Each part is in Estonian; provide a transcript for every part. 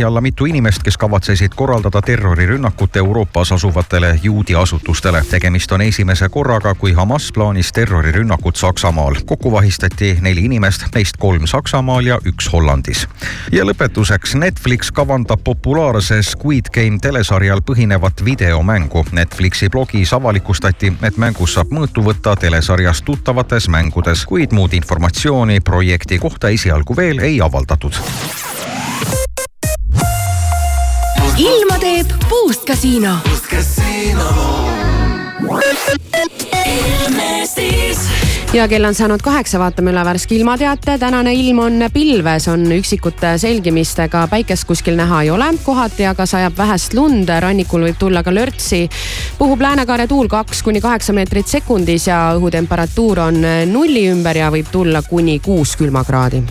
alla mitu inimest, kes kavatsesid korraldada terrorirünnakut Euroopas asuvatele juudi asutustele. tegemist on esimese korraga, kui Hamas plaanis terrorirünnakut Saksamaal. kokku vahistati neli inimest, neist kolm Saksamaal ja üks Hollandis. ja lõpetuseks, Netflix kavandab populaarse Squid Game telesarjal põhinevat videomängu. Netflixi blogis avalikustati, et mängus saab mõõtu võtta telesarjas tuttavates mängudes, kuid muud informatsiooni projekti kohta esialgu veel ei avaldatud teeb Boost Casino. Boost Casino. ja kell on saanud kaheksa, vaatame üle värske ilmateate. tänane ilm on pilves, on üksikute selgimistega, päikest kuskil näha ei ole. kohati aga sajab vähest lund, rannikul võib tulla ka lörtsi. puhub läänekaare tuul kaks kuni kaheksa meetrit sekundis ja õhutemperatuur on nulli ümber ja võib tulla kuni kuus külmakraadi.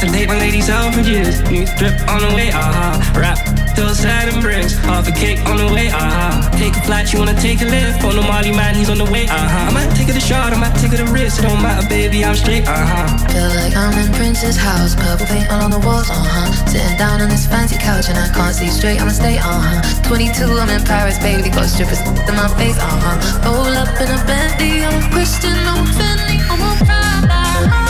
About to take my ladies out for years. New drip on the way, aha. Uh-huh. Rap till sad and bricks. Half a cake on the way, aha. Uh-huh. Take a flight, you wanna take a lift. On the Molly man, he's on the way, aha. Uh-huh. I might take it a shot, I might take it a risk. It don't matter, baby, I'm straight, aha. Feel like I'm in Prince's house. Purple paint all on the walls, uh huh. Sitting down on this fancy couch and I can't see straight, I'ma stay, uh huh. 22, I'm in Paris, baby. Got strippers in my face, uh huh. Roll up in a Bentley, I'm a Christian, I'm Fendi, I'm a Prada.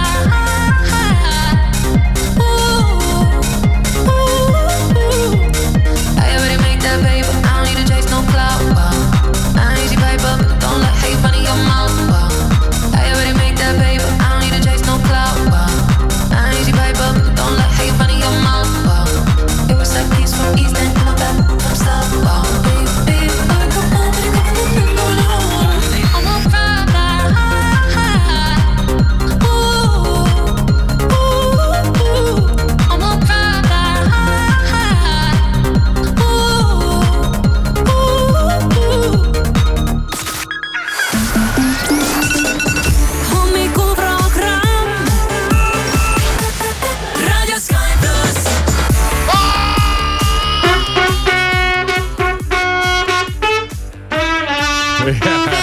Prada.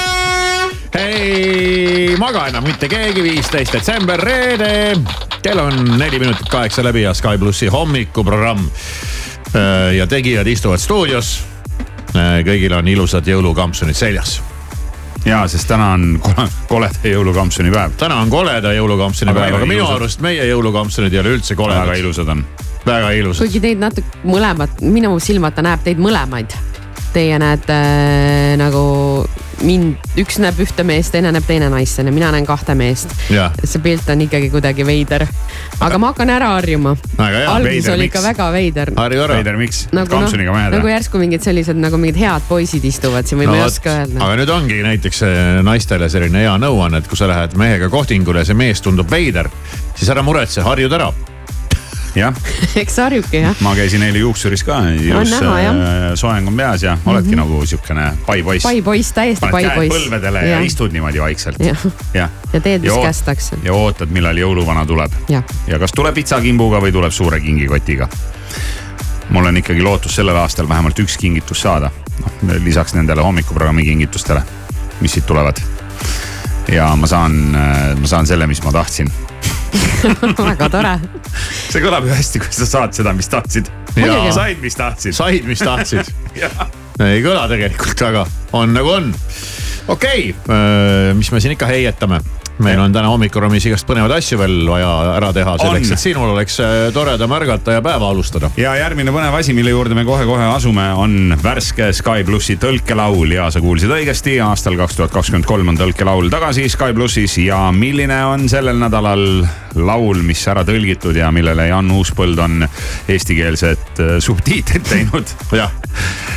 maga enam mitte keegi, viisteist detsember, reede. kell on neli minutit kaheksa läbi ja Sky plussi hommikuprogramm. Äh, ja tegijad istuvad stuudios. Äh, kõigil on ilusad jõulukampsunid seljas ja, sest täna on koleda jõulukampsuni päev. täna on koleda jõulukampsuni päev, aga minu arust meie jõulukampsunid ei ole üldse koledad. väga ilusad on. väga ilusad. kuigi teid natuke mõlemad, minu silmata näeb teid mõlemaid. Teie näete äh, nagu mind, üks näeb ühte meest, teine näeb teine naist, onju, mina näen kahte meest. see pilt on ikkagi kuidagi veider. aga ma hakkan ära harjuma. alguses oli ikka väga veider. harju ära. veider, miks nagu,? kampsuniga mehed. nagu järsku mingid sellised nagu mingid head poisid istuvad siin või no, ma ei oska öelda. aga nüüd ongi näiteks eh, naistele selline hea nõuanne, et kui sa lähed mehega kohtingule ja see mees tundub veider, siis ära muretse, harjud ära jah. eks harjuke jah. ma käisin eile juuksuris ka, ilus äh, soeng on peas ja oledki mm -hmm. nagu siukene paipoiss. paipoiss, täiesti paipoiss. põlvedele ja. ja istud niimoodi vaikselt. ja, ja., ja teed, mis kästakse. ja ootad, millal jõuluvana tuleb. ja kas tuleb pitsakimbuga või tuleb suure kingikotiga mul on ikkagi lootus sellel aastal vähemalt üks kingitus saada. noh, lisaks nendele hommikuprogrammi kingitustele, mis siit tulevad. ja ma saan, ma saan selle, mis ma tahtsin väga tore. see kõlab ju hästi, kui sa saad seda, mis tahtsid. said, mis tahtsid. said, mis tahtsid ei kõla tegelikult, aga on nagu on. okei okay., mis me siin ikka heietame meil on täna hommikuruumis igast põnevaid asju veel vaja ära teha selleks, et sinul oleks äh, toredam ärgata ja päeva alustada. ja järgmine põnev asi, mille juurde me kohe-kohe asume, on värske Sky plussi tõlkelaul ja sa kuulsid õigesti, aastal kaks tuhat kakskümmend kolm on tõlkelaul tagasi Sky plussis ja milline on sellel nädalal laul, mis ära tõlgitud ja millele Jan Uuspõld on eestikeelsed äh, subtiitrid teinud. jah,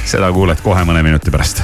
seda kuuled kohe mõne minuti pärast.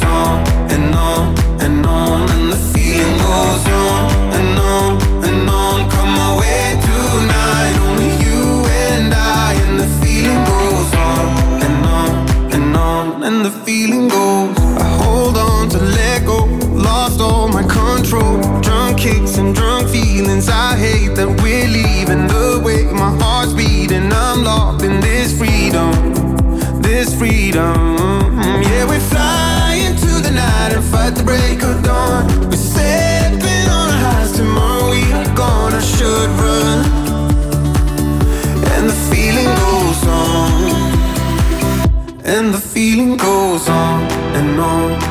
feelings. I hate that we're leaving the way my heart's beating. I'm locked in this freedom, this freedom. Yeah, we fly into the night and fight the break of dawn. We're stepping on our highs tomorrow. We are gonna should run and the feeling goes on, and the feeling goes on and on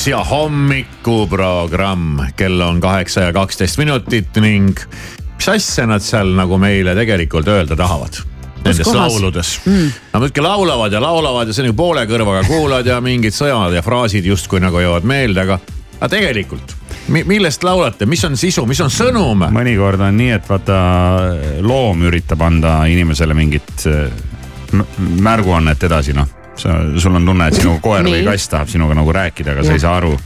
pluss ja hommikuprogramm, kell on kaheksa ja kaksteist minutit ning mis asja nad seal nagu meile tegelikult öelda tahavad? Nendes lauludes. Mm.. Nad muidugi laulavad ja laulavad ja see nagu poole kõrvaga kuulad ja mingid sõnad ja fraasid justkui nagu jäävad meelde, aga, aga tegelikult mi, millest laulate, mis on sisu, mis on sõnum? mõnikord on nii, et vaata loom üritab anda inimesele mingit äh, märguannet edasi, noh sa, sul on tunne, et sinu koer või kass tahab sinuga nagu rääkida, aga sa ei saa aru.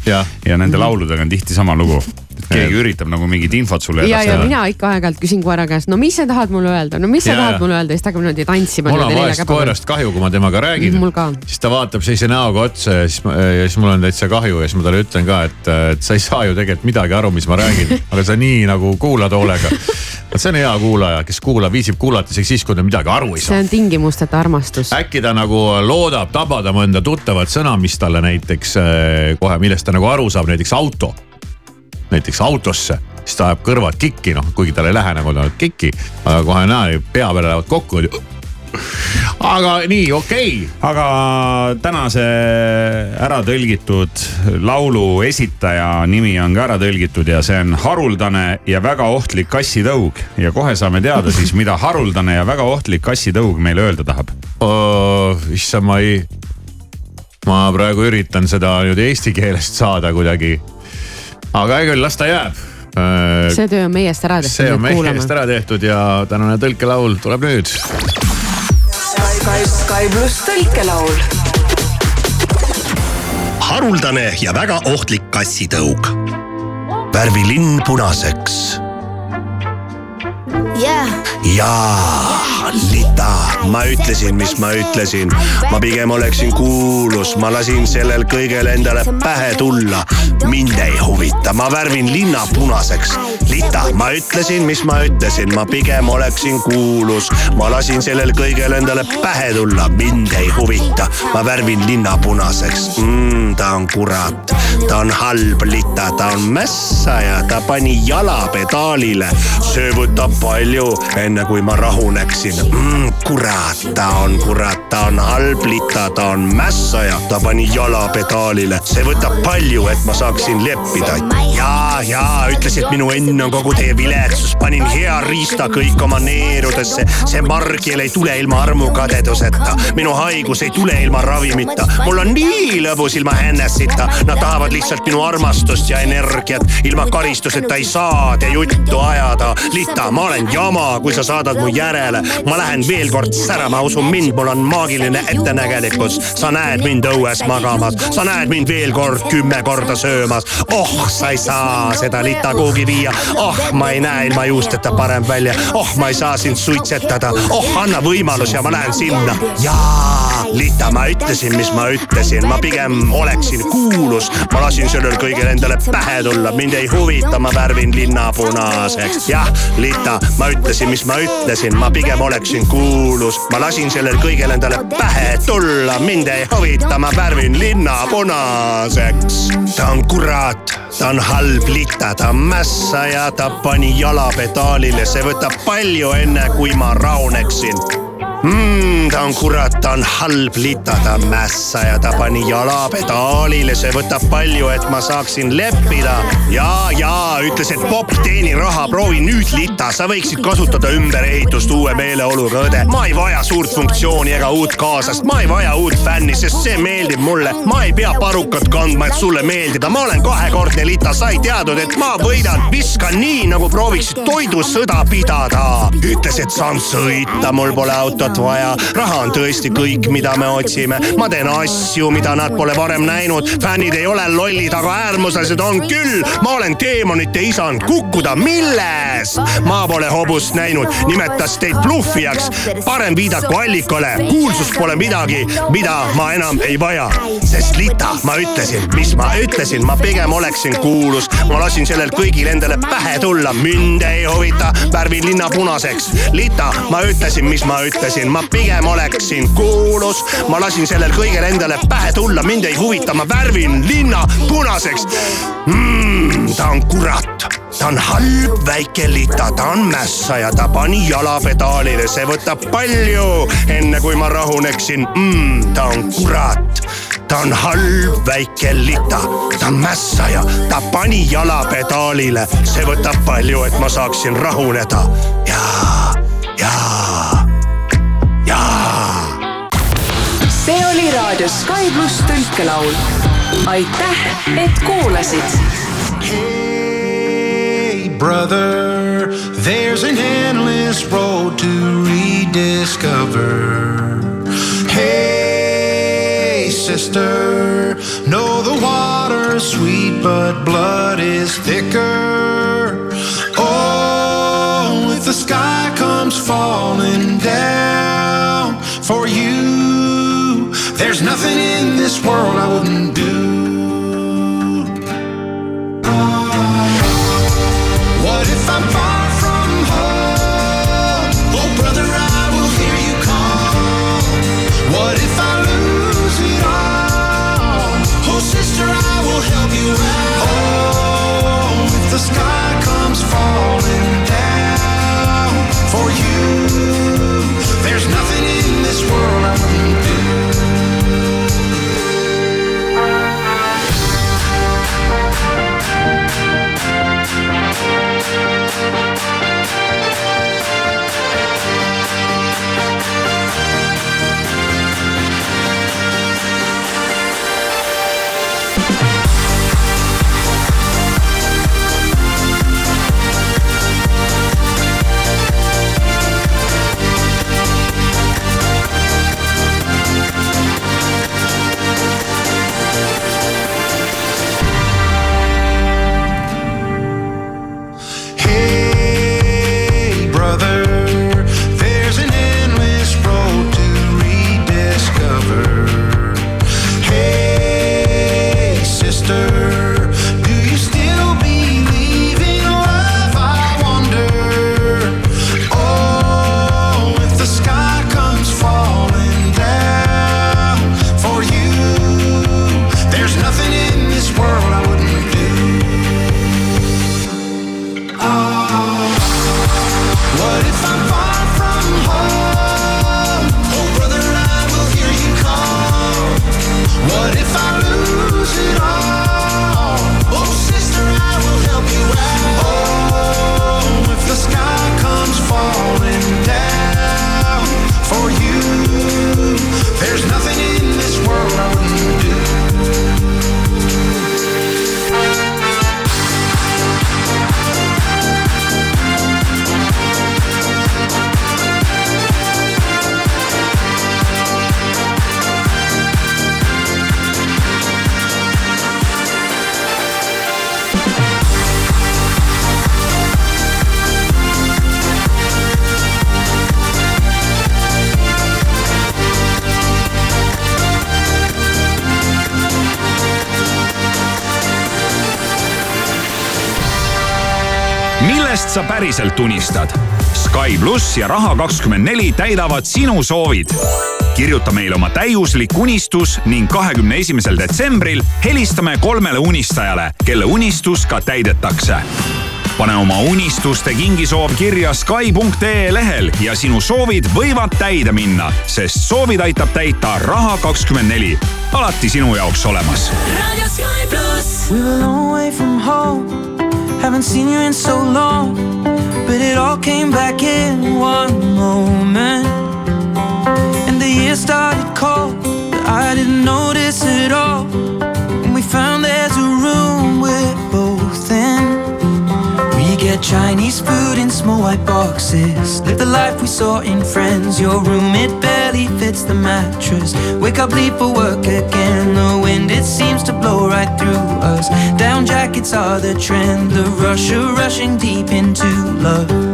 Ja nende lauludega on tihti sama lugu. Keegi üritab nagu mingit infot sulle ja, ja edastada. mina ikka aeg-ajalt küsin koera käest, no mis sa tahad mulle öelda, no mis sa Ja, tahad ja. mulle öelda ja siis ta hakkab niimoodi tantsima. mul on vahest koerast kahju, kui ma temaga räägin. Siis ta vaatab sellise näoga otsa ja siis, ja siis mul on täitsa kahju ja siis ma talle ütlen ka, et, et sa ei saa ju tegelikult midagi aru, mis ma räägin, aga sa nii nagu kuulad hoolega. vot see on hea kuulaja, kes kuulab, viitsib kuulata isegi siis, kui ta midagi aru ei see saa. on tingimusteta armastus. äkki ta nagu loodab tabada mõnda tuttavat sõna, mis talle näiteks eh, kohe, millest ta nagu aru saab, näiteks auto. Näiteks autosse, siis ta ajab kõrvad kikki, noh kuigi tal ei lähe nagu ta kikki, aga kohe näe, pea peale lähevad kokku aga nii, okei okay. aga tänase ära tõlgitud laulu esitaja nimi on ka ära tõlgitud ja see on haruldane ja väga ohtlik kassitõug. ja kohe saame teada siis, mida haruldane ja väga ohtlik kassitõug meile öelda tahab. oh,. issand, ma ei, ma praegu üritan seda nüüd eesti keelest saada kuidagi. Aga hea küll, las ta jääb. see töö on meie eest ära tehtud. see on meie eest ära tehtud ja tänane tõlkelaul tuleb nüüd. Sky, Sky pluss tõlkelaul. haruldane ja väga ohtlik kassitõug. värvi linn punaseks. jaa, Lita, ma ütlesin, mis ma ütlesin. ma pigem oleksin kuulus, ma lasin sellel kõigel endale pähe tulla. mind ei huvita, ma värvin linna punaseks. Lita, ma ütlesin, mis ma ütlesin, ma pigem oleksin kuulus. ma lasin sellel kõigel endale pähe tulla, mind ei huvita, ma värvin linna punaseks mm,. ta on kurat, ta on halb Lita, ta on mässaja, ta pani jala pedaalile. see võtab palju, enne kui ma rahuneksin mm,. kurat, ta on kurat, ta on halb Lita, ta on mässaja, ta pani jala pedaalile. see võtab palju, et ma saaksin leppida. ja, ja ütlesid, minu õnn on kogu teie viletsus, panin hea riista kõik oma neerudesse. see margil ei tule ilma armukadeduseta, minu haigus ei tule ilma ravimita. mul on nii lõbus ilma Hennesita, nad tahavad lihtsalt minu armastust ja energiat. ilma karistuseta ei saa te juttu ajada. Lita, ma olen jama, kui sa saadad mu järele. ma lähen veel kord särama, usu mind, mul on maagiline ettenägelikkus. sa näed mind õues magamas, sa näed mind veel kord kümme korda söömas. oh, sa ei saa seda Lita kuhugi viia. oh, ma ei näe ilma juusteta parem välja. oh, ma ei saa sind suitsetada. oh, anna võimalus ja ma lähen sinna. jaa, Lita, ma ütlesin, mis ma ütlesin, ma pigem oleksin kuulus. ma lasin sellel kõigel endale pähe tulla, mind ei huvita, ma värvin linna punaseks. jah, Lita, ma ütlesin, mis ma ütlesin, ma pigem oleksin kuulus. ma lasin sellel kõigel endale pähe tulla, mind ei huvita, ma värvin linna punaseks. ta on kurat, ta on halb Lita, ta on mässaja, ta pani jala pedaalile, see võtab palju, enne kui ma rahuneksin mm,. ta on kurat, ta on halb Lita, ta on mässaja, ta pani jala pedaalile, see võtab palju, et ma saaksin leppida. ja, ja ütles, et popp, teeni raha, proovi nüüd Lita, sa võiksid kasutada ümberehitust uue meeleoluga õde. ma ei vaja suurt funktsiooni ega uut kaaslast, ma ei vaja uut fänni, sest see meeldib mulle. ma ei pea parukat kandma, et sulle meeldida, ma olen kahekordne Lita, sa ei teadnud, et ma võidan. viskan nii, nagu prooviksid toidusõda pidada. ütles, et saan sõita, mul pole autot vaja, raha on tõesti kõik, mida me otsime. ma teen asju, mida nad pole varem näinud, fännid ei ole lollid, aga äärmuslased on küll. ma olen teemonite isand, kukkuda millest? ma pole hobust näinud, nimetas teid bluffijaks. parem viidaku allikale, kuulsus pole midagi, mida ma enam ei vaja. sest Lita, ma ütlesin, mis ma ütlesin, ma pigem oleksin kuulus. ma lasin sellel kõigil endale pähe tulla, mind ei huvita, värvin linna punaseks. Lita, ma ütlesin, mis ma ütlesin, ma pigem oleksin kuulus. ma lasin sellel kõigel endale pähe tulla, mind ei huvita, ma värvin linna punaseks mm,. ta on kurat, ta on halb väike Lita, ta on mässaja, ta pani jala pedaalile, see võtab palju, enne kui ma rahuneksin mm,. ta on kurat, ta on halb väike lita, ta on mässaja, ta pani jala pedaalile, see võtab palju, et ma saaksin rahuneda ja, ja. See oli raadio Sky pluss tõlkelaul. aitäh, et kuulasid. Hey brother, there's an endless road to rediscover. Hey sister, know the water's sweet, but blood is thicker. Oh, if the sky comes falling down for you, there's nothing in this world I wouldn't do. Oh. What if I'm far päriselt unistad? Sky pluss ja Raha24 täidavad sinu soovid. kirjuta meile oma täiuslik unistus ning kahekümne esimesel detsembril helistame kolmele unistajale, kelle unistus ka täidetakse pane oma unistuste kingisoov kirja Sky.ee lehel ja sinu soovid võivad täide minna, sest soovid aitab täita Raha24. alati sinu jaoks olemas. We were a long way from home. Haven't seen you in so long. But it all came back in one moment. And the year started cold. But I didn't notice it all. And we found there's a room Chinese food in small white boxes. Live the life we saw in Friends. Your room, it barely fits the mattress. Wake up, leave for work again. The wind, it seems to blow right through us. Down jackets are the trend. The rush rushing deep into love.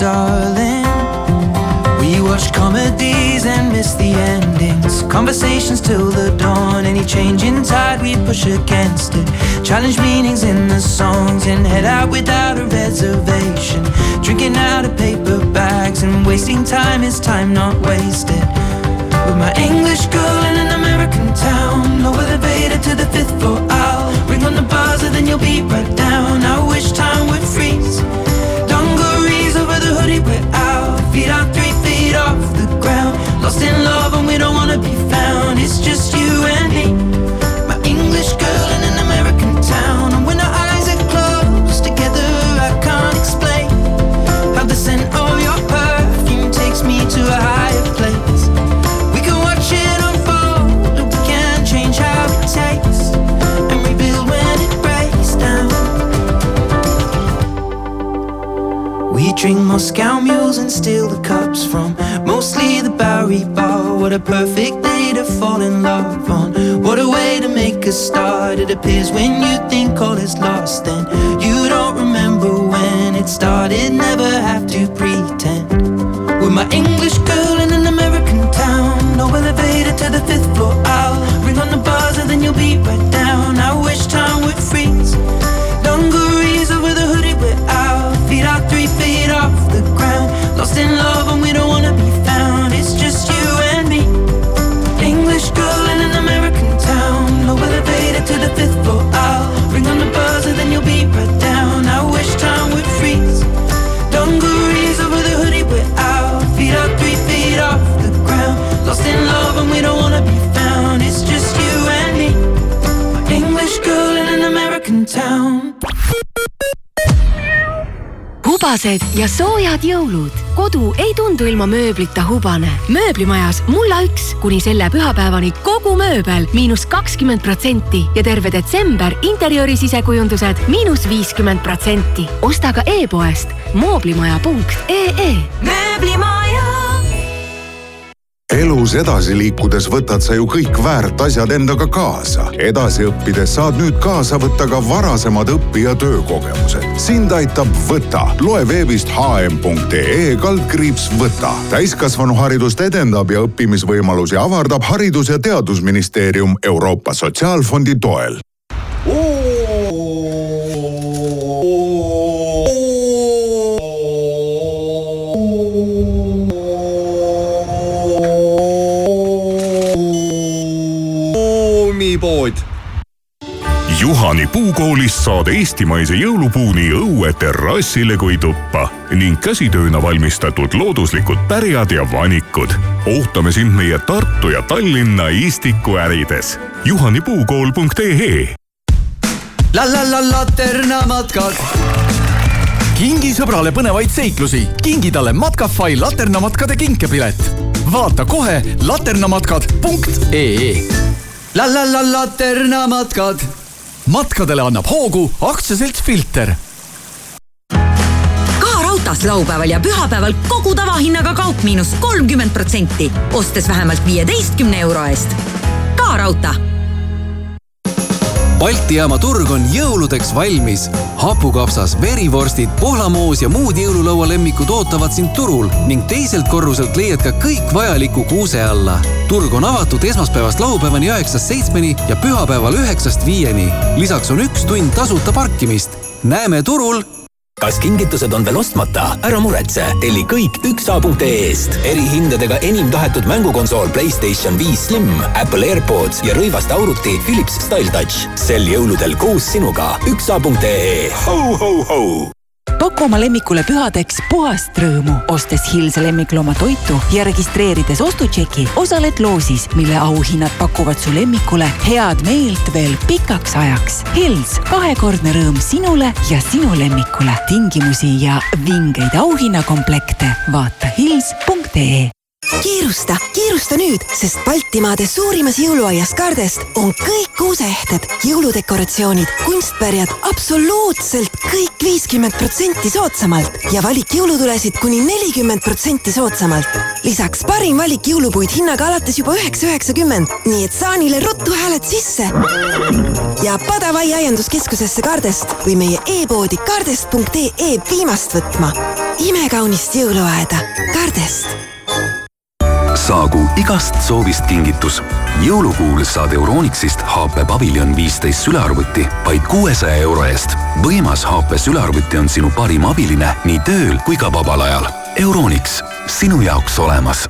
Darling. We watch comedies and miss the endings. Conversations till the dawn. Any change in tide, we push against it. Challenge meanings in the songs and head out without a reservation. Drinking out of paper bags and wasting time is time not wasted. With my English girl in an American town, elevator to the fifth floor. A start. It appears when hubased ja soojad jõulud. kodu ei tundu ilma mööblita hubane. mööblimajas mulla üks kuni selle pühapäevani kogu mööbel miinus kakskümmend protsenti ja terve detsember interjööri sisekujundused miinus viiskümmend protsenti. osta ka e-poest mooblimaja.ee. mööblimaja. Elus edasi liikudes võtad sa ju kõik väärt asjad endaga kaasa. edasi õppides saad nüüd kaasa võtta ka varasemad õpi- ja töökogemused. sind aitab Võta. loe veebist hm.ee Võta. täiskasvanuharidust edendab ja õppimisvõimalusi avardab Haridus- ja Teadusministeerium Euroopa Sotsiaalfondi toel. Juhani puukoolist saad eestimaise jõulupuu nii õue terrassile kui tuppa ning käsitööna valmistatud looduslikud pärjad ja vanikud. ootame sind meie Tartu ja Tallinna istikuärides. juhanipuukool.ee la la la Laterna matkad. kingi sõbrale põnevaid seiklusi, kingi talle Matkafai laternamatkade kinkepilet. vaata kohe laternamatkad.ee la la la Laterna matkad. Matkadele annab hoogu aktsiaselts Filter raudtees laupäeval ja pühapäeval kogu tavahinnaga kaup miinus kolmkümmend protsenti, ostes vähemalt viieteistkümne euro eest. ka raudtee Balti jaama turg on jõuludeks valmis. hapukapsas, verivorstid, pohlamoos ja muud jõululaualemmikud ootavad sind turul ning teiselt korruselt leiad ka kõik vajaliku kuuse alla. turg on avatud esmaspäevast laupäevani üheksast seitsmeni ja pühapäeval üheksast viieni. lisaks on üks tund tasuta parkimist. näeme turul kas kingitused on veel ostmata? ära muretse, telli kõik üksa.ee-st. erihindadega enim tahetud mängukonsool Playstation viis Slim, Apple AirPods ja rõivaste auruti Philips StyleTouch. sel jõuludel koos sinuga üksa.ee. paku oma lemmikule pühadeks puhast rõõmu, ostes Hilse lemmikloomatoitu ja registreerides ostutšeki, osaled loosis, mille auhinnad pakuvad su lemmikule head meelt veel pikaks ajaks. Hils, kahekordne rõõm sinule ja sinu lemmikule. tingimusi ja vingeid auhinnakomplekte vaata hils.ee kiirusta, kiirusta nüüd, sest Baltimaade suurimas jõuluaias Kardest on kõik kuuseehted, jõuludekoratsioonid, kunstpärjad absoluutselt kõik viiskümmend protsenti soodsamalt ja valik jõulutulesid kuni nelikümmend protsenti soodsamalt. lisaks parim valik jõulupuid hinnaga alates juba üheksa üheksakümmend, nii et saanile ruttu hääled sisse. ja Padavai aianduskeskusesse Kardest või meie e-poodi kardest.ee viimast võtma. imekaunist jõuluaeda Kardest saagu igast soovist kingitus. jõulukuul saad Euronixist HP Pavilion viisteist sülearvuti vaid kuuesaja euro eest. võimas HP sülearvuti on sinu parim abiline nii tööl kui ka vabal ajal. Euronix, sinu jaoks olemas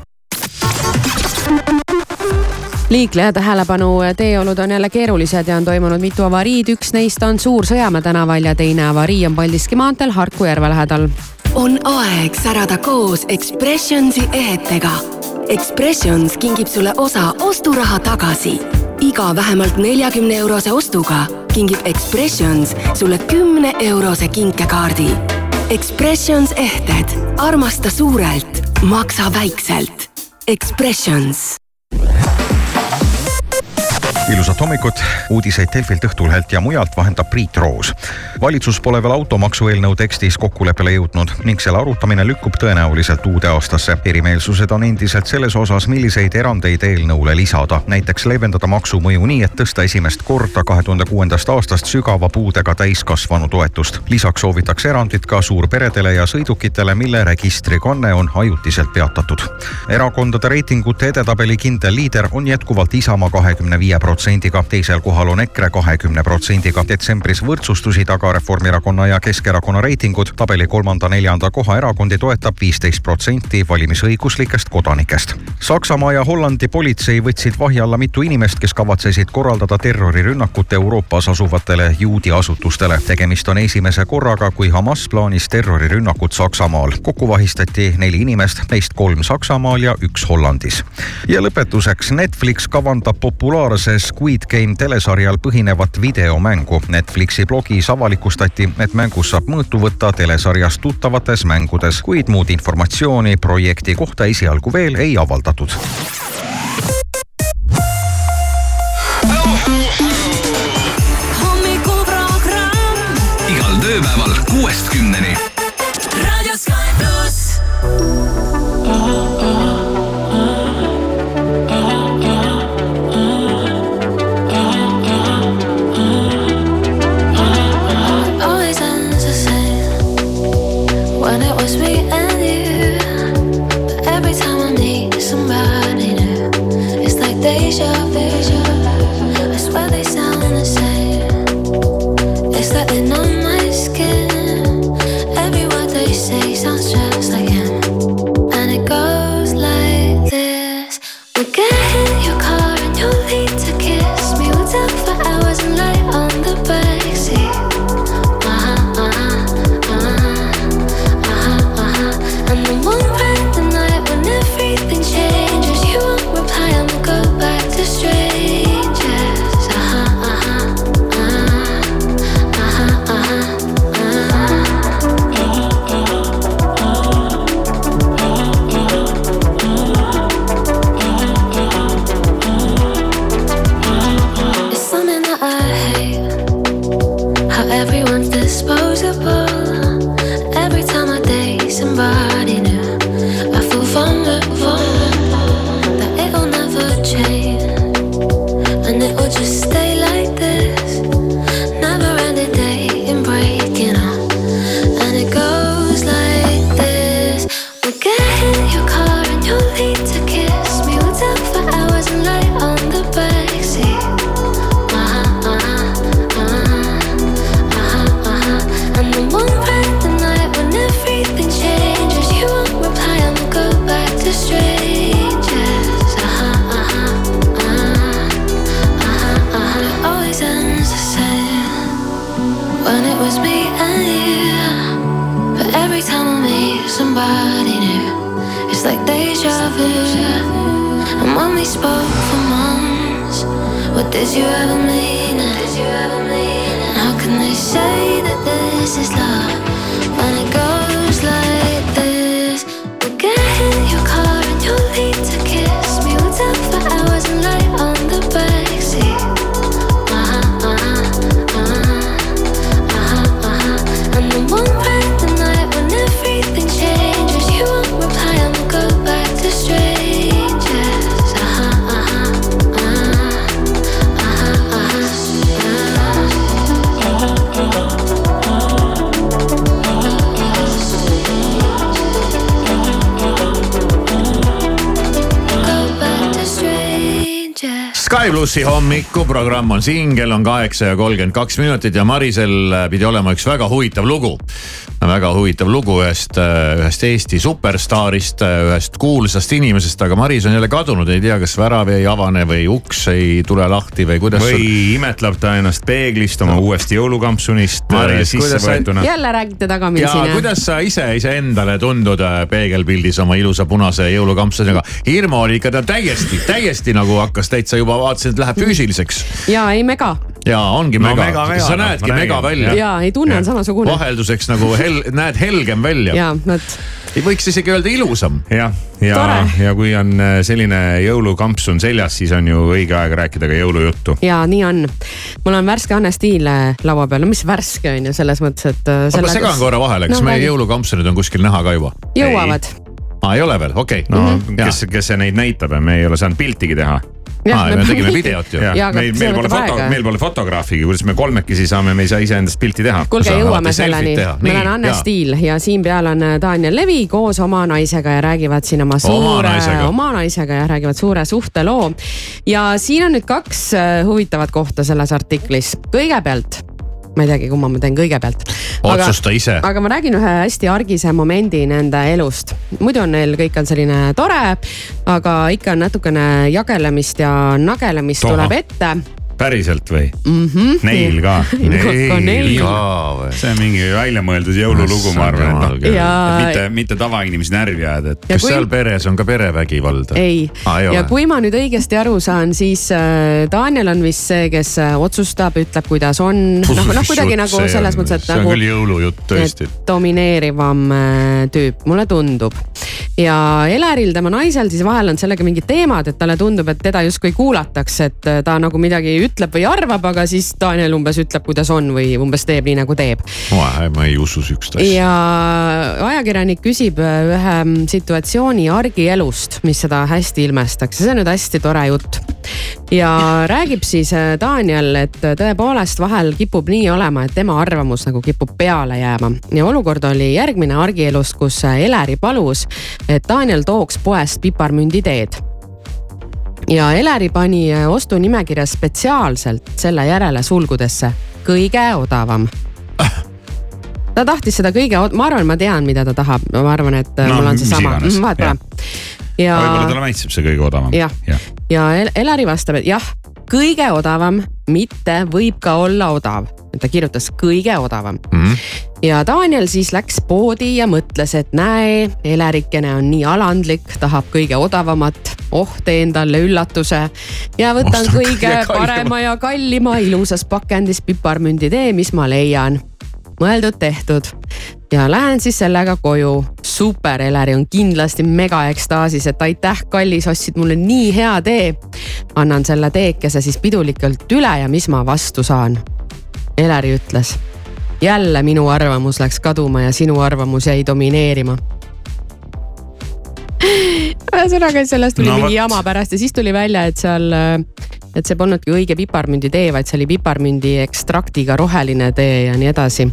liikleja tähelepanu, teeolud on jälle keerulised ja on toimunud mitu avariid, üks neist on Suur-Sõjamäe tänaval ja teine avarii on Paldiski maanteel Harku järve lähedal. on aeg särada koos Expressionsi ehetega Expressions kingib sulle osa osturaha tagasi. iga vähemalt neljakümne eurose ostuga kingib Expressions sulle kümne eurose kinkekaardi. Expressions ehted, armasta suurelt, maksa väikselt. Expressions ilusat hommikut, uudiseid Delfilt, Õhtulehelt ja mujalt vahendab Priit Roos. valitsus pole veel automaksu eelnõu tekstis kokkuleppele jõudnud ning selle arutamine lükkub tõenäoliselt uude aastasse. erimeelsused on endiselt selles osas, milliseid erandeid eelnõule lisada, näiteks leevendada maksumõju nii, et tõsta esimest korda kahe tuhande kuuendast aastast sügava puudega täiskasvanu toetust. lisaks soovitakse erandit ka suurperedele ja sõidukitele, mille registrikanne on ajutiselt peatatud. erakondade reitingute edetabeli kindel liider on jätkuvalt Isamaa kahekümne viie protsendiga protsendiga, teisel kohal on EKRE kahekümne protsendiga. detsembris võrdsustusid aga Reformierakonna ja Keskerakonna reitingud. tabeli kolmanda-neljanda koha erakondi toetab viisteist protsenti valimisõiguslikest kodanikest. Saksamaa ja Hollandi politsei võtsid vahi alla mitu inimest, kes kavatsesid korraldada terrorirünnakut Euroopas asuvatele juudi asutustele. tegemist on esimese korraga, kui Hamas plaanis terrorirünnakut Saksamaal. kokku vahistati neli inimest, neist kolm Saksamaal ja üks Hollandis. ja lõpetuseks Netflix kavandab populaarses Squid Game telesarjal põhinevat videomängu. Netflixi blogis avalikustati, et mängus saab mõõtu võtta telesarjas tuttavates mängudes, kuid muud informatsiooni projekti kohta esialgu veel ei avaldatud. igal tööpäeval kuuest kümneni. raadio Sky pluss. Sky plussi hommikuprogramm on siin, kell on kaheksa ja kolmkümmend kaks minutit ja Marisel pidi olema üks väga huvitav lugu. Väga huvitav lugu ühest, ühest Eesti superstaarist, ühest kuulsast inimesest, aga Maris on jälle kadunud, ei tea, kas värav ei avane või uks ei tule lahti või kuidas. või sul... imetleb ta ennast peeglist oma no. uuest jõulukampsunist Maris, sisse võetuna. jälle räägite tagamisi. ja kuidas sa ise iseendale tundud äh, peegelpildis oma ilusa punase jõulukampsuniga? hirmu oli ikka ta täiesti, täiesti nagu hakkas täitsa juba vaatasin, et läheb füüsiliseks. ja ei mega ja ongi no, mega, mega, mega, sa näedki mega välja. ja ei tunne on samasugune. vahelduseks nagu hel-, näed helgem välja. ja, vot. ei võiks isegi öelda ilusam. jah, ja, ja, ja kui on äh, selline jõulukampsun seljas, siis on ju õige aeg rääkida ka jõulujuttu. ja nii on. mul on värske Anne Stiil äh, laua peal, no mis värske on ju selles mõttes, et. Äh, ma segan korra vahele, kas no, meie jõulukampsunid on kuskil näha ka juba? jõuavad. aa, ei ole veel, okei okay.. no mm -hmm. kes, kes see neid näitab ja me ei ole saanud piltigi teha aa, me tegime videot ju. meil, meil pole foto, meil pole fotograafigi, kuidas me kolmekesi saame, me ei saa iseendast pilti teha. kuulge, jõuame selleni. meil on Anne Stiil ja siin peal on äh, Daniel Levi koos oma naisega ja räägivad siin oma suure, oma naisega ja räägivad suure suhteloo. ja siin on nüüd kaks äh, huvitavat kohta selles artiklis. kõigepealt ma ei teagi, kumma ma teen kõigepealt. otsusta ise. aga ma räägin ühe hästi argise momendi nende elust. muidu on neil kõik on selline tore, aga ikka on natukene jagelemist ja nagelemist Toha. tuleb ette päriselt või mm? -hmm. Neil ka Neil ka või? see on mingi väljamõeldud jõululugu, ma arvan, et noh, mitte, mitte tavainimesi närvi ajada, et. kas kui... seal peres on ka perevägivald? ei ah,, ja kui ma nüüd õigesti aru saan, siis äh, Daniel on vist see, kes äh, otsustab, ütleb, kuidas on. noh, noh kuidagi nagu selles mõttes, et nagu. see on küll jõulujutt tõesti. domineerivam äh, tüüp, mulle tundub. ja Eleril, tema naisel siis vahel on sellega mingid teemad, et talle tundub, et teda justkui kuulatakse, et ta nagu midagi ütleb või arvab, aga siis Daniel umbes ütleb, kuidas on või umbes teeb nii nagu teeb. ma ei usu sihukest asja. ja ajakirjanik küsib äh, ühe situatsiooni argielust, mis seda hästi ilmestaks ja see on nüüd hästi tore jutt. ja räägib siis äh, Daniel, et tõepoolest vahel kipub nii olema, et tema arvamus nagu kipub peale jääma ja olukord oli järgmine argielust, kus äh, Eleri palus, et Daniel tooks poest piparmünditeed ja Eleri pani äh, ostunimekirja spetsiaalselt selle järele sulgudesse. Kõige odavam. Ta tahtis seda kõige, ma arvan, ma tean, mida ta tahab, ma arvan, et äh, no, mul on seesama, vahet pole. ja. võib-olla talle maitseb see kõige odavam. jah, ja, ja Eleri vastab, et jah, kõige odavam, mitte võib ka olla odav ta kirjutas kõige odavam mm. -hmm. ja Daniel siis läks poodi ja mõtles, et näe, Elerikene on nii alandlik, tahab kõige odavamat. oh, teen talle üllatuse ja võtan Ostan kõige parema ja kallima ilusas pakendis piparmünditee, mis ma leian. mõeldud-tehtud ja lähen siis sellega koju. super, Eleri on kindlasti mega ekstaasis, et aitäh, kallis, ostsid mulle nii hea tee. annan selle teekese siis pidulikult üle ja mis ma vastu saan Eleri ütles. jälle minu arvamus läks kaduma ja sinu arvamus jäi domineerima ühesõnaga, sellest tuli no, mingi jama pärast ja siis tuli välja, et seal, et see polnudki õige piparmünditee, vaid see oli piparmündi ekstraktiga roheline tee ja nii edasi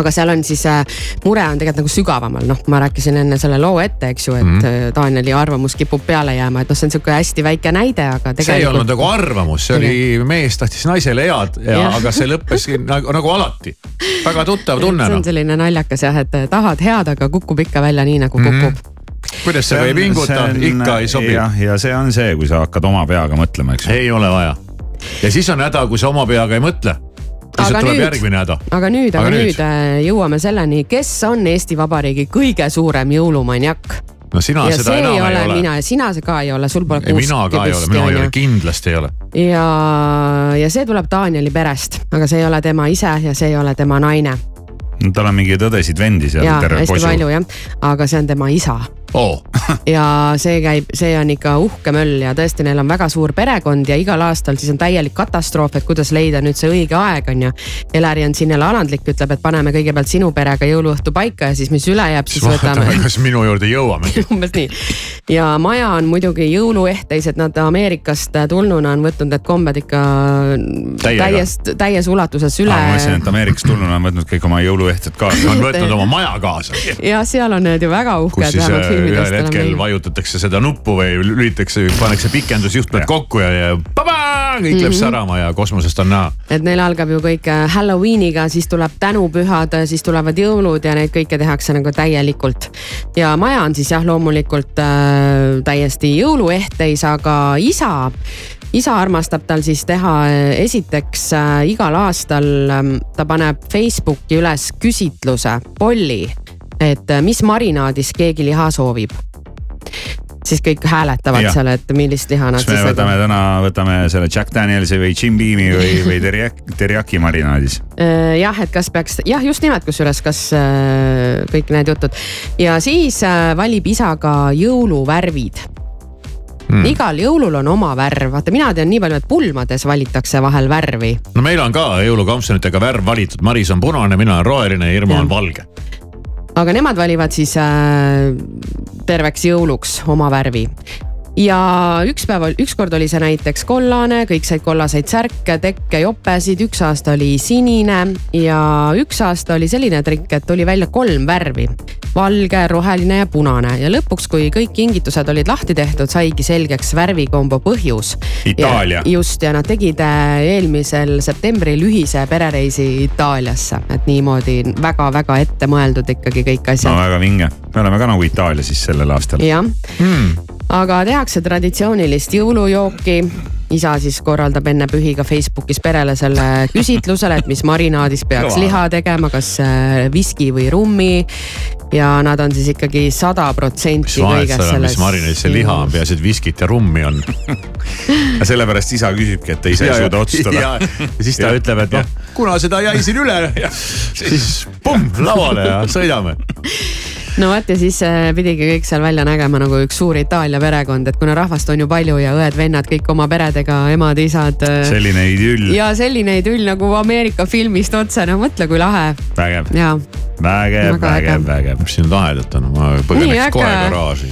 aga seal on siis äh,, mure on tegelikult nagu sügavamal, noh, ma rääkisin enne selle loo ette, eks ju, et mm -hmm. Danieli arvamus kipub peale jääma, et noh, see on sihuke hästi väike näide, aga tegelikult. see ei olnud nagu arvamus, see oli mees tahtis naisele head ja, ja. aga see lõppes nagu, nagu alati. väga tuttav tunne. see on noh. selline naljakas jah, et tahad head, aga kukub ikka välja nii nagu kukub mm. -hmm kuidas see, see võib pinguta, ikka ei sobi. ja see on see, kui sa hakkad oma peaga mõtlema, eks ju. ei ole vaja. ja siis on häda, kui sa oma peaga ei mõtle tuleb nüüd, aga nüüd, aga nüüd, äh, jõuame selleni, kes on Eesti Vabariigi kõige suurem jõulumaniak no sina ja seda enam ei ole, ole.. mina, sina ka ei ole, sul pole kuuski mina ka ei ole, mina ei ole, kindlasti ei ole. ja, ja see tuleb Danieli perest, aga see ei ole tema ise ja see ei ole tema naine. no tal on mingeid õdesid-vendi seal. jaa, hästi posu. palju jah, aga see on tema isa oh. ja see käib, see on ikka uhke möll ja tõesti, neil on väga suur perekond ja igal aastal siis on täielik katastroof, et kuidas leida nüüd see õige aeg on ju. Eleri on siin jälle alandlik, ütleb, et paneme kõigepealt sinu perega jõuluõhtu paika ja siis, mis üle jääb, siis võtame. kas minu juurde jõuame umbes nii. ja maja on muidugi jõuluehteised, nad Ameerikast tulnuna on võtnud need kombed ikka täies, täies ulatuses üle. ma mõtlesin, et Ameerikast tulnuna on võtnud kõik oma jõuluehted kaasa. on võtnud oma maja kaasa. ja seal on need ju väga uhked, vähemalt filmidest ühel hetkel oleme vajutatakse seda nuppu või lülitatakse, pannakse pikendusjuhtmed kokku ja, ja pabaa, kõik läheb Mhm. särama ja kosmosest on näha. et neil algab ju kõik äh, Halloweeniga, siis tuleb tänupühad, siis tulevad jõulud ja neid kõike tehakse nagu täielikult. ja maja on siis jah, loomulikult äh, täiesti jõuluehteis, aga isa, isa armastab tal siis teha äh, esiteks äh, igal aastal ähm, ta paneb Facebooki üles küsitluse, polli, et äh, mis marinaadis keegi liha soovib. siis kõik hääletavad Jah. seal, et millist liha nad siis võtame täna, võtame selle Jack Danielsi või Jim Beam'i või, või teriyaki, teriyaki marinaadis? Äh, jah, et kas peaks, jah, just nimelt, kusjuures, kas äh, kõik need jutud ja siis valib isa ka jõuluvärvid Hmm. mm.. igal jõulul on oma värv, vaata mina tean nii palju, et pulmades valitakse vahel värvi. no meil on ka jõulukampsunitega värv valitud, Maris on punane, mina olen roheline ja Irma on valge. Aga nemad valivad siis äh, terveks jõuluks oma värvi ja üks päev, ükskord oli see näiteks kollane, kõik said kollaseid särke, tekke, jopesid, üks aasta oli sinine ja üks aasta oli selline trikk, et tuli välja kolm värvi. valge, roheline ja punane ja lõpuks, kui kõik kingitused olid lahti tehtud, saigi selgeks värvikombo põhjus. Itaalia. just ja nad tegid äh, eelmisel septembril ühise perereisi Itaaliasse, et niimoodi väga-väga ette mõeldud ikkagi kõik no asjad. väga vinge, me oleme ka nagu Itaalia siis sellel aastal. jah Hmm. Aga tehakse traditsioonilist jõulujooki. Isa siis korraldab enne pühi ka Facebookis perele selle küsitlusele, et mis marinaadis peaks Kõva. liha tegema, kas äh, viski või rummi. ja nad on siis ikkagi sada mis protsenti vahet kõiges seal on, selles mis marinaadis see liha on, peaasi, et viskit ja rummi on. ja sellepärast isa küsibki, et ta ise ei suuda otsustada. ja ja siis ta ütleb, et noh, kuna seda jäi siin üle, siis pumm lauale ja sõidame. no vot ja siis äh, pidigi kõik seal välja nägema nagu üks suur Itaalia perekond, et kuna rahvast on ju palju ja õed-vennad kõik oma peredega, emad-isad. selline idüll, ja selline idüll nagu Ameerika filmist otse, no mõtle, kui lahe vägev, ja vägev, Väga äge. vägev, vägev. mis siin lahedat on, ma Nii põgeneks äge. kohe garaaži.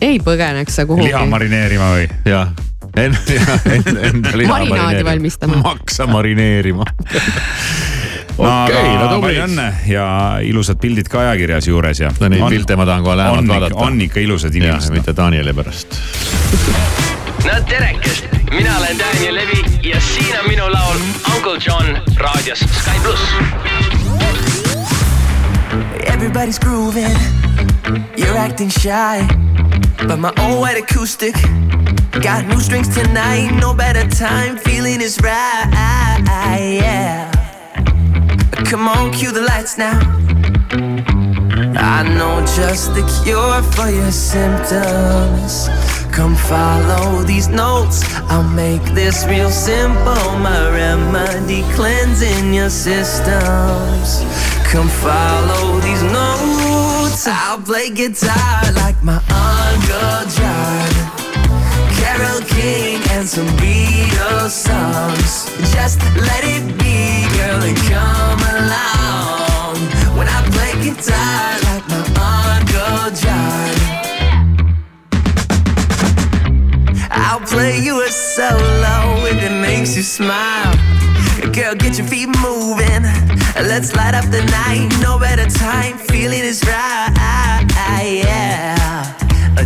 ei põgeneks sa kuhugi. liha marineerima või? jah, enda, enda, enda liha Marinaadi valmistama. maksa marineerima. no Okei, aga no tublid. palju õnne ja ilusad pildid ka ajakirjas juures ja. no neid pilte ma tahan kohe lähemalt on, vaadata. on ikka ilusad inimesed. mitte Danieli pärast. No terekest, mina olen Daniel Levi ja siin on minu laul Uncle John raadios Sky pluss. Everybody's grooving, you're acting shy. But my old white acoustic got new strings tonight. No better time, feeling is right. Yeah. Come on, cue the lights now. I know just the cure for your symptoms. Come follow these notes. I'll make this real simple. My remedy cleansing your systems. Come follow these notes. I'll play guitar like my Uncle John. Carol King and some Beatles songs. Just let it be, girl, and come along. When I play guitar I'll play you a solo if it makes you smile. Girl, get your feet moving. Let's light up the night. No better time. Feeling is right. Yeah.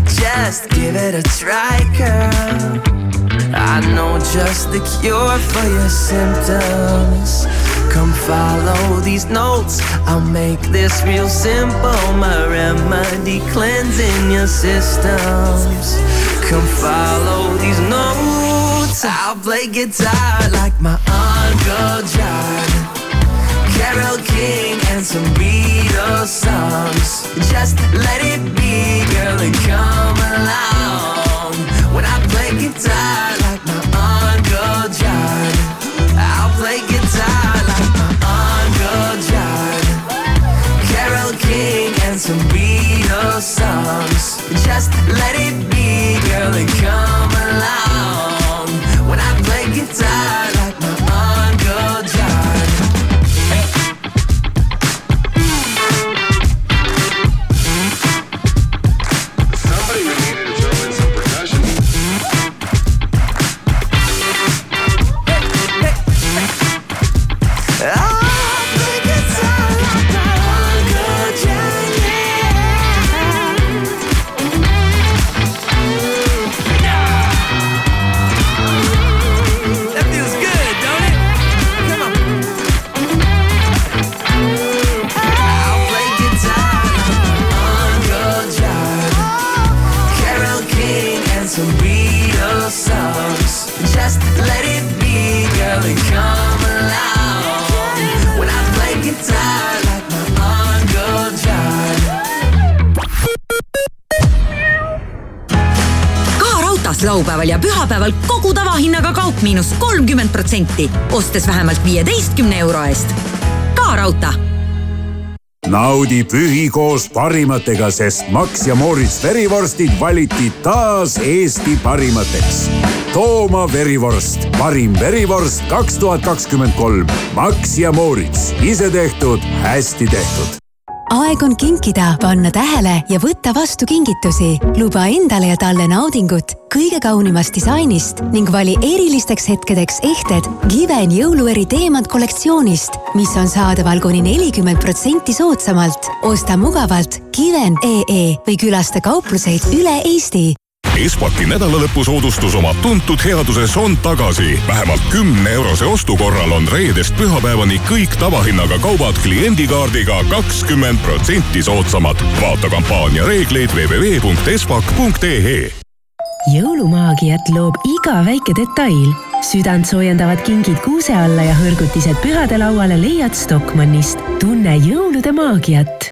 Just give it a try, girl. I know just the cure for your symptoms. Come follow these notes. I'll make this real simple. My remedy cleansing your systems. Come follow these notes. I'll play guitar like my Uncle John. Carol King and some Beatles songs. Just let it be, girl, and come along. When I play guitar songs. Just let it laupäeval ja pühapäeval kogu tavahinnaga kaup miinus kolmkümmend protsenti, ostes vähemalt viieteistkümne euro eest. ka raudtee naudi pühi koos parimatega, sest Max ja Moritz verivorstid valiti taas Eesti parimateks. Tooma verivorst, parim verivorst kaks tuhat kakskümmend kolm. Max ja Moritz, ise tehtud, hästi tehtud aeg on kinkida, panna tähele ja võtta vastu kingitusi. luba endale ja talle naudingut kõige kaunimast disainist ning vali erilisteks hetkedeks ehted Given jõulueri teemant kollektsioonist, mis on saadaval kuni nelikümmend protsenti soodsamalt. osta mugavalt Given.ee või külasta kaupluseid üle Eesti Espaki nädalalõpusoodustus oma tuntud headuses on tagasi. vähemalt kümne eurose ostu korral on reedest pühapäevani kõik tavahinnaga kaubad kliendikaardiga kakskümmend protsenti soodsamad. vaata kampaania reegleid www.espak.ee jõulumaagiat loob iga väike detail. südantsoojendavad kingid kuuse alla ja hõrgutised pühadelauale leiad Stockmannist. tunne jõulude maagiat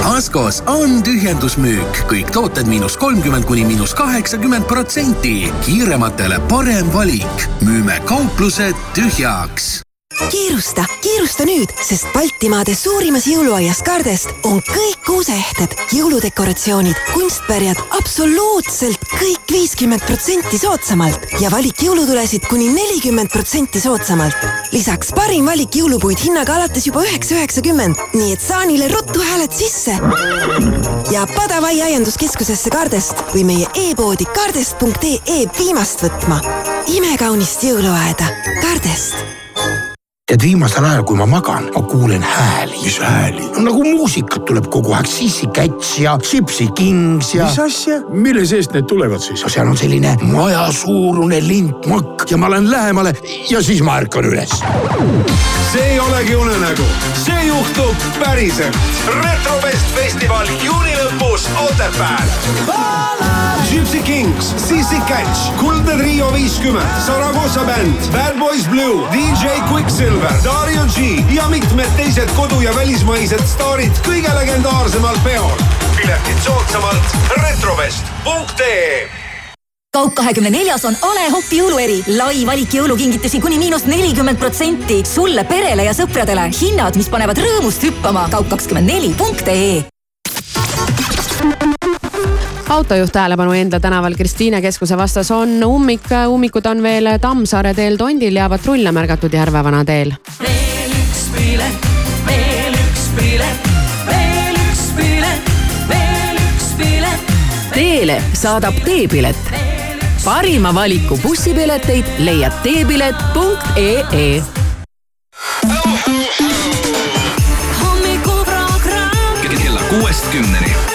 Askos on tühjendusmüük, kõik tooted miinus kolmkümmend kuni miinus kaheksakümmend protsenti. kiirematele parem valik, müüme kauplused tühjaks kiirusta, kiirusta nüüd, sest Baltimaade suurimas jõuluaias Kardest on kõik kuuseehted, jõuludekoratsioonid, kunstpärjad absoluutselt kõik viiskümmend protsenti soodsamalt ja valik jõulutulesid kuni nelikümmend protsenti soodsamalt. lisaks parim valik jõulupuid hinnaga alates juba üheksa üheksakümmend, nii et saanile ruttu hääled sisse. ja Padavai aianduskeskusesse Kardest või meie e-poodi kardest.ee viimast võtma. imekaunist jõuluaeda Kardest tead, viimasel ajal, kui ma magan, ma kuulen hääli. mis hääli? nagu muusikat tuleb kogu aeg, Sissi Käts ja Gypsy Kings ja. mis asja, mille seest need tulevad siis? no seal on selline majasuurune lintmakk ja ma lähen lähemale ja siis ma ärkan üles. see ei olegi unenägu, see juhtub päriselt. retrovest festival juuni lõpus Otepääl. Gypsy Kings, Sissi Catch, Kuldne Trio viiskümmend, Saragossa bänd, Bad Boys Blue, DJ Quicksilver, Dario G ja mitmed teised kodu- ja välismaised staarid kõige legendaarsemal peol. piletid soodsamalt retrovest.ee kaup kahekümne neljas on A Le Hopi jõulueri. lai valik jõulukingitusi kuni miinus nelikümmend protsenti. sulle, perele ja sõpradele. hinnad, mis panevad rõõmust hüppama. kaup kakskümmend neli punkt ee autojuht tähelepanu Endla tänaval Kristiine keskuse vastas on ummik, ummikud on veel Tammsaare teel Tondil ja patrulle märgatud Järvevana teel. veel üks pilet, veel üks pilet, veel üks pilet, veel üks pilet. Teele saadab teepilet. parima valiku bussipileteid leiad teepilet.ee hommikuprogramm kella kuuest kümneni.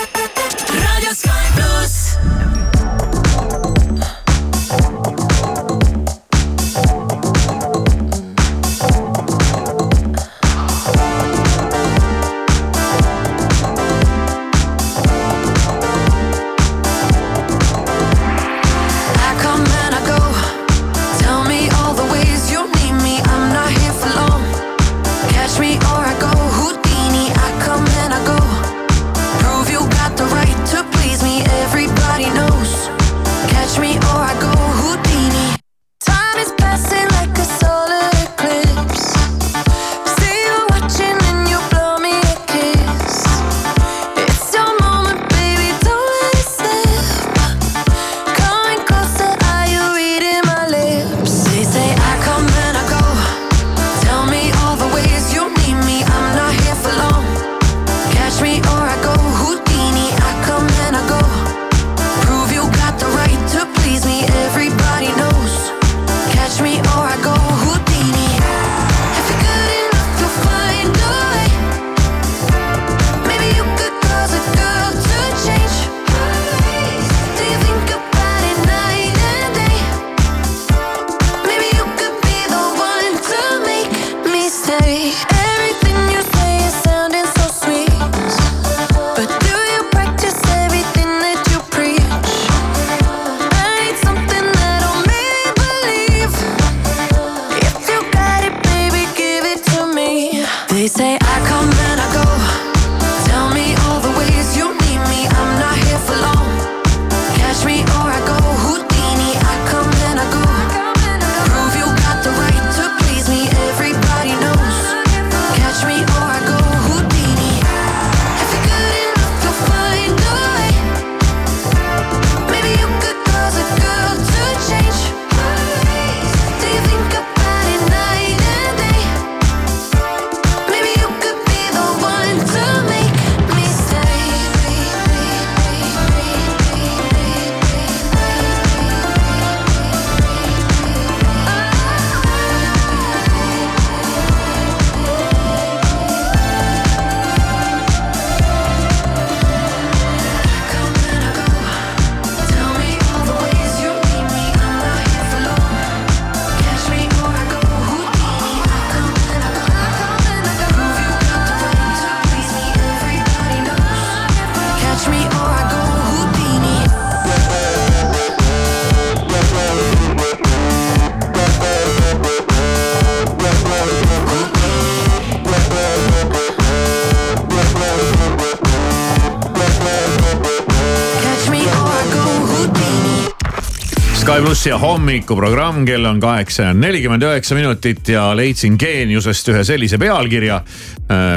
Sky plussi hommikuprogramm, kell on kaheksa ja nelikümmend üheksa minutit ja leidsin geeniusest ühe sellise pealkirja,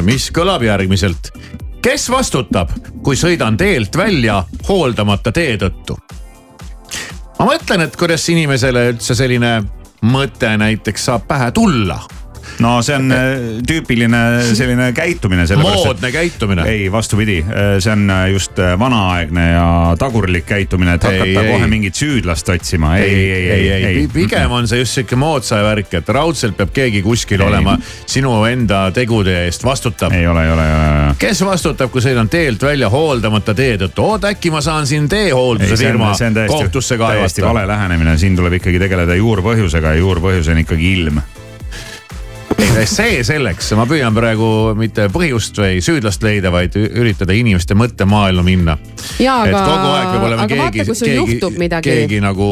mis kõlab järgmiselt. kes vastutab, kui sõidan teelt välja hooldamata tee tõttu? ma mõtlen, et kuidas inimesele üldse selline mõte näiteks saab pähe tulla no see on äh, tüüpiline selline käitumine. moodne käitumine. ei, vastupidi, see on äh, just äh, vanaaegne ja tagurlik käitumine, et hakata Ei, ei, kohe ei. mingit süüdlast otsima. ei, ei, ei, ei, ei, pigem on see just sihuke moodsa värk, et raudselt peab keegi kuskil Ei. olema sinu enda tegude eest vastutav. ei ole, ei ole, ei ole. kes vastutab, kui sõidan teelt välja hooldamata tee tõttu, oot äkki ma saan siin teehoolduse firma kohtusse täiesti kaevata. vale lähenemine, siin tuleb ikkagi tegeleda juurpõhjusega ja juurpõhjus on ikkagi ilm. Ei, see selleks, ma püüan praegu mitte põhjust või süüdlast leida, vaid üritada inimeste mõttemaailma minna. Et aga- kogu aeg peab olema aga keegi, keegi, keegi nagu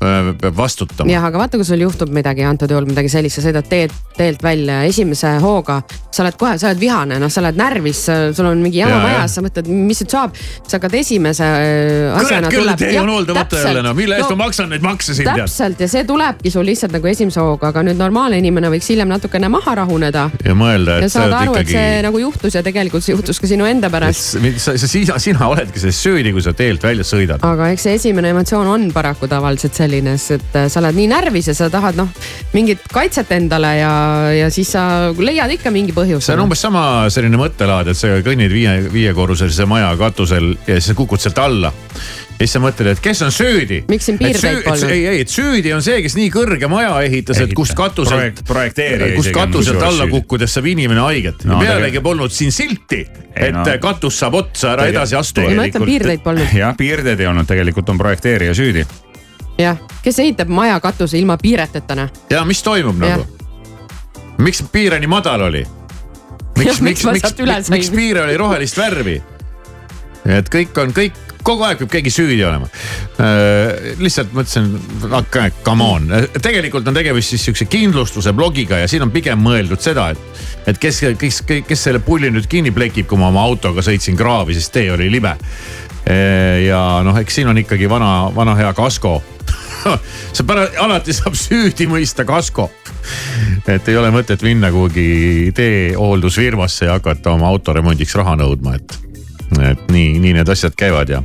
peab vastutama. jah, aga vaata, kui sul juhtub midagi antud juhul midagi sellist, sa sõidad teed, teelt välja ja esimese hooga sa oled kohe, sa oled vihane, noh, sa oled närvis, sul on mingi jama jah. majas, sa mõtled, mis nüüd saab. sa hakkad esimese äh, asjana küll, tee on hooldamata jälle noh, mille eest ma maksan neid makse siin täpselt ja see tulebki sul lihtsalt nagu esimese hooga, aga nüüd normaalne inimene võiks hiljem natukene maha rahuneda. ja mõelda, ja et sa saada oled aru, et ikkagi see nagu juhtus ja tegelikult see juhtus ka sinu enda pärast. sa, sa, sina, sina oledki selles süüdi, kui sa teelt välja sõidad. aga eks see esimene emotsioon on paraku tavaliselt selline, et äh, sa oled nii närvis ja sa tahad noh, mingit kaitset endale ja, ja siis sa leiad ikka mingi põhjuse. see on umbes sama selline mõttelaad, et sa kõnnid viie, viiekorruselise maja katusel ja siis sa kukud sealt alla. ja siis sa mõtled, et kes on süüdi. Miks siin piirdeid polnud? ei, ei, et süüdi on see, kes nii kõrge maja ehitas, et kust katuselt Projekt- projekteerija kust katuselt alla süüdi. kukkudes saab inimene haiget No, pealegi polnud siin silti, et no. katus saab otsa, ära edasi astu. jah, piirdeid ei olnud, tegelikult on projekteerija süüdi. Jah, kes ehitab maja katuse ilma piireteta? ja mis toimub Jah. nagu? miks piire nii madal oli? Miks, miks miks, miks, miks, sain? miks piir oli rohelist värvi? et kõik on kõik, kogu aeg peab keegi süüdi olema äh,. lihtsalt mõtlesin, okei, come on, tegelikult on tegemist siis sihukese kindlustuse blogiga ja siin on pigem mõeldud seda, et, et kes, kes, kes selle pulli nüüd kinni plekib, kui ma oma autoga sõitsin kraavi, sest tee oli libe. Ja noh, eks siin on ikkagi vana, vana hea kasko sa pärast, alati saab süüdi mõista kasko. et ei ole mõtet minna kuhugi teehooldusfirmasse ja hakata oma auto remondiks raha nõudma, et, et nii, nii need asjad käivad ja.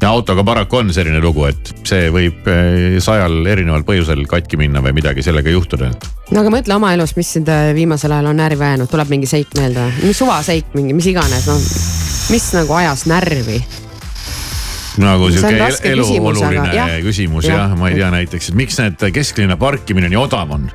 ja autoga paraku on selline lugu, et see võib eh, sajal erineval põhjusel katki minna või midagi sellega juhtuda, no aga mõtle oma elus, mis sind äh, viimasel ajal on närvi ajanud, tuleb mingi seik meelde, mingi suvaseik, mingi mis iganes, noh. mis nagu ajas närvi? Nagu on sihuke elu oluline jah. küsimus Jah. jah, ma ei tea näiteks, et miks need kesklinna parkimine nii odav on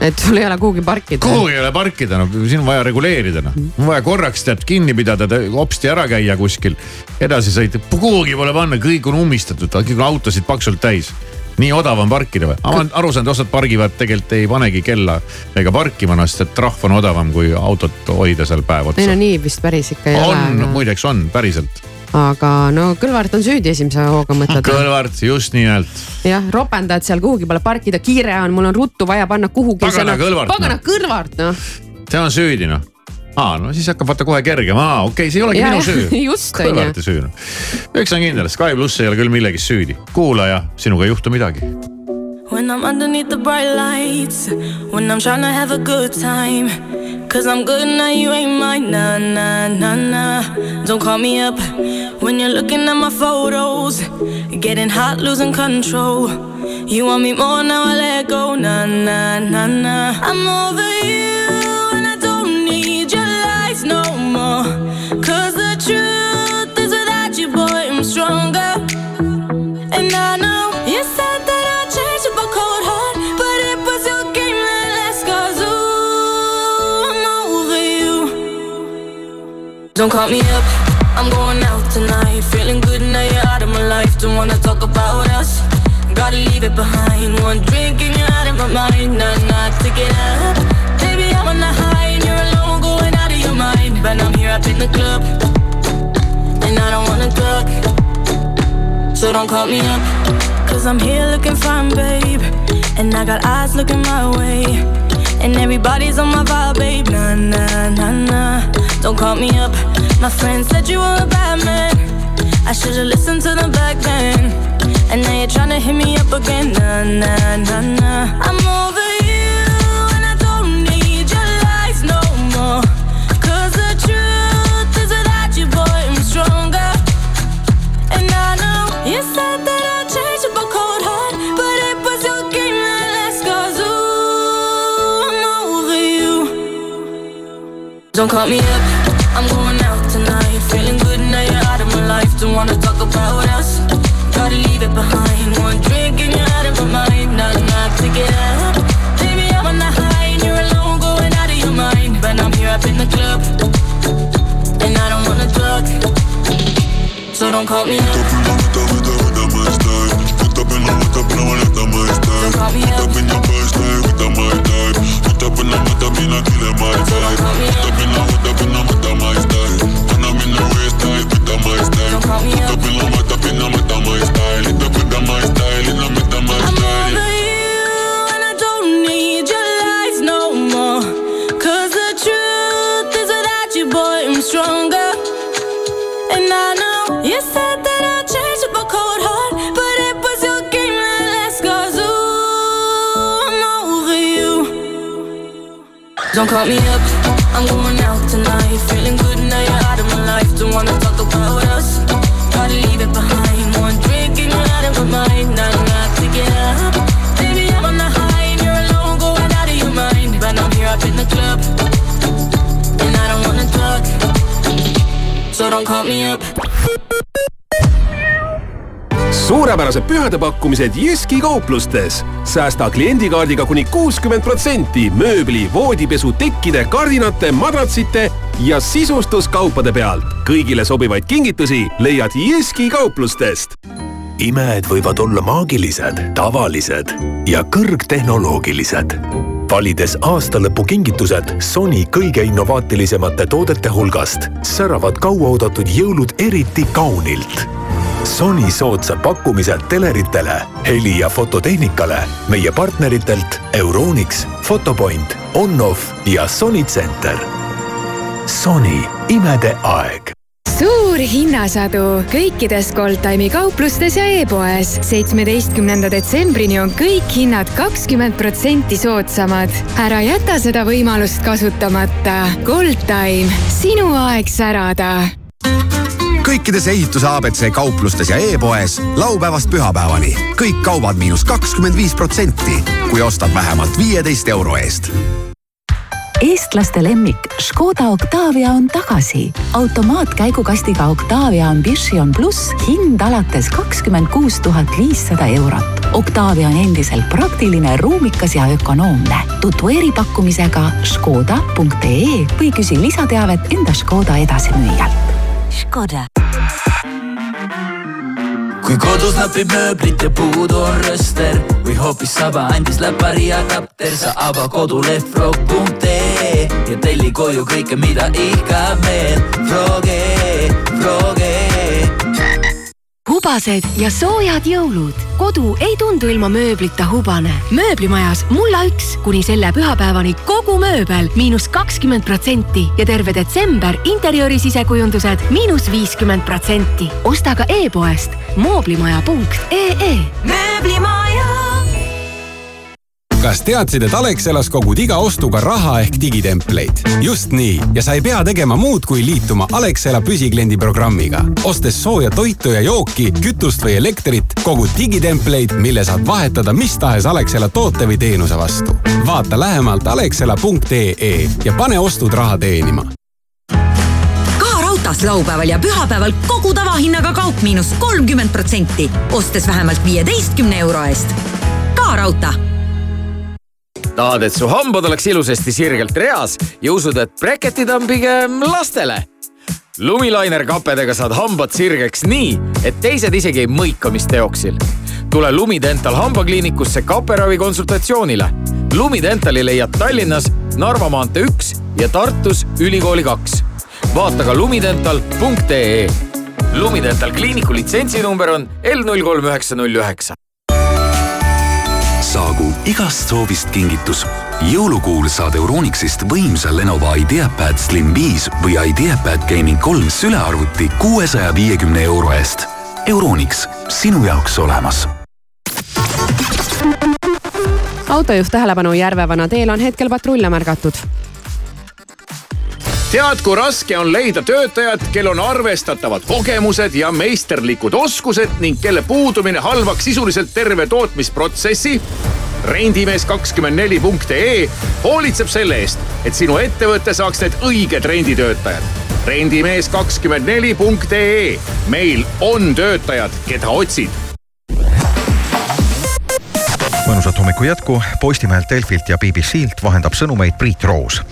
et sul ei ole kuhugi parkida. kuhugi ei ole parkida, no siin on vaja reguleerida noh. on vaja korraks tead kinni pidada, hopsti ära käia kuskil. edasi sõita, kuhugi pole panna, kõik on ummistatud, on autosid paksult täis. nii odav on parkida või? ma olen aru saanud, osad pargivad tegelikult ei panegi kella ega parkima ennast, et trahv on odavam kui autot hoida seal päev ei no otsa. nii vist päris ikka ei on, ole. muideks on, päriselt. Aga no Kõlvart on süüdi esimese hooga mõtled. Kõlvart, just nimelt jah, ropendad seal kuhugi poole parkida, kiire on, mul on ruttu vaja panna kuhugi. Pagana Kõlvart, pagana noh. Kõlvart noh. see on süüdi noh. aa, no siis hakkab vaata kohe kergem, aa okei okay,, see ei olegi Ja, minu süü. just, on ju. Kõlvarti süü noh. üks on kindel, Sky pluss ei ole küll milleski süüdi. kuulaja, sinuga ei juhtu midagi. When I'm underneath the bright lights, when I'm trying to have a good time. Cause I'm good now, you ain't mine, nah, nah, nah, nah. Don't call me up when you're looking at my photos. Getting hot, losing control. You want me more now, I let go, nah, nah, nah, nah. I'm over you, Don't call me up, I'm going out tonight. Feeling good now you're out of my life. Don't wanna talk about us. Gotta leave it behind. One drink and you're out of my mind. Not, not to get up. Baby, I'm on the high and you're alone, going out of your mind. But I'm here up in the club, and I don't wanna talk. So don't call me up. Cause I'm here looking fine, babe. And I got eyes looking my way. And everybody's on my vibe, babe. Nah, nah, nah, nah. Don't call me up. My friend said you were a bad man. I should've listened to them back then. And now you're trying to hit me up again. Nah, nah, nah, nah. I'm over Don't call me up, I'm going out tonight. Feeling good now you're out of my life. Don't wanna talk about us. Gotta leave it behind. One drink and you're out of my mind. Not enough to get up. Baby, I'm on the high and you're alone, going out of your mind. But I'm here up in the club, and I don't wanna talk. So don't call me up killer, killer up in a hood, up in my style. I'm in the race put up my style. Up in Don't call me up, I'm going out tonight. Feeling good now you're out of my life. Don't wanna talk about us. Gotta leave it behind. One drink and you're out of my mind. Not enough to get up. Baby, I'm on the high and you're alone, going out of your mind. But I'm here up in the club, and I don't wanna talk. So don't call me up. Suurepärased pühadepakkumised Jyski kauplustes. säästa kliendikaardiga kuni kuuskümmend protsenti mööbli, voodipesu, tekkide, kardinate, madratsite ja sisustuskaupade pealt. kõigile sobivaid kingitusi leiad Jyski kauplustest. imed võivad olla maagilised, tavalised ja kõrgtehnoloogilised. valides aastalõpukingitused Sony kõige innovaatilisemate toodete hulgast, säravad kauaoodatud jõulud eriti kaunilt Sony soodsad pakkumised teleritele, heli- ja fototehnikale meie partneritelt Euronix, Fotopoint, Onoff ja Sony Center. Sony, imede aeg suur hinnasadu kõikides Goldtime'i kauplustes ja e-poes. seitsmeteistkümnenda detsembrini on kõik hinnad kakskümmend protsenti soodsamad. ära jäta seda võimalust kasutamata. Goldtime, sinu aeg särada kõikides ehituse abc kauplustes ja e-poes laupäevast pühapäevani kõik kaubad miinus kakskümmend viis protsenti, kui ostad vähemalt viieteist euro eest eestlaste lemmik Škoda Octavia on tagasi. automaatkäigukastiga Octavia Ambition pluss hind alates kakskümmend kuus tuhat viissada eurot. Octavia on endiselt praktiline, ruumikas ja ökonoomne. tutvu eripakkumisega škoda.ee või küsi lisateavet enda Škoda edasimüüjalt. Škoda kui kodus napib mööblit ja puudu on rööster või hoopis saba andis läpari adapter, sa ava koduleht frog.ee ja telli koju kõike, mida ihkab meel. Froge, Froge hubased ja soojad jõulud. kodu ei tundu ilma mööblita hubane. mööblimajas mulla üks kuni selle pühapäevani kogu mööbel miinus kakskümmend protsenti ja terve detsember interjööri sisekujundused miinus viiskümmend protsenti. osta ka e-poest mooblimaja.ee. mööblimaja kas teadsid, et Alexelas kogud iga ostuga raha ehk digitempleid? just nii ja sa ei pea tegema muud, kui liituma Alexela püsikliendi programmiga. ostes sooja toitu ja jooki, kütust või elektrit, kogud digitempleid, mille saad vahetada mis tahes Alexela toote või teenuse vastu. vaata lähemalt alexela.ee ja pane ostud raha teenima raudtees laupäeval ja pühapäeval kogu tavahinnaga kaup miinus kolmkümmend protsenti, ostes vähemalt viieteistkümne euro eest. ka raudtee tahad, et su hambad oleks ilusasti sirgelt reas ja usud, et breketid on pigem lastele? lumilainer kapedega saad hambad sirgeks nii, et teised isegi ei mõika, mis teoksil. tule Lumidental hambakliinikusse kaperavi konsultatsioonile. Lumidentali leiad Tallinnas Narva maantee üks ja Tartus Ülikooli kaks. vaata ka lumidental.ee. Lumidental kliiniku litsentsinumber on L null kolm üheksa null üheksa saagu igast soovist kingitus. jõulukuul saad Euronixist võimsa Lenovo IdeaPad Slim 5 või IdeaPad Gaming kolm sülearvuti kuuesaja viiekümne euro eest. Euronix, sinu jaoks olemas autojuht tähelepanu, Järvevana teel on hetkel patrulle märgatud tead, kui raske on leida töötajat, kel on arvestatavad kogemused ja meisterlikud oskused ning kelle puudumine halvaks sisuliselt terve tootmisprotsessi? rendimees kakskümmend neli punkt ee hoolitseb selle eest, et sinu ettevõte saaks need õiged renditöötajad. rendimees kakskümmend neli punkt ee, meil on töötajad, keda otsid mõnusat hommiku jätku Postimehelt, Delfilt ja BBC-lt vahendab sõnumeid Priit Roos.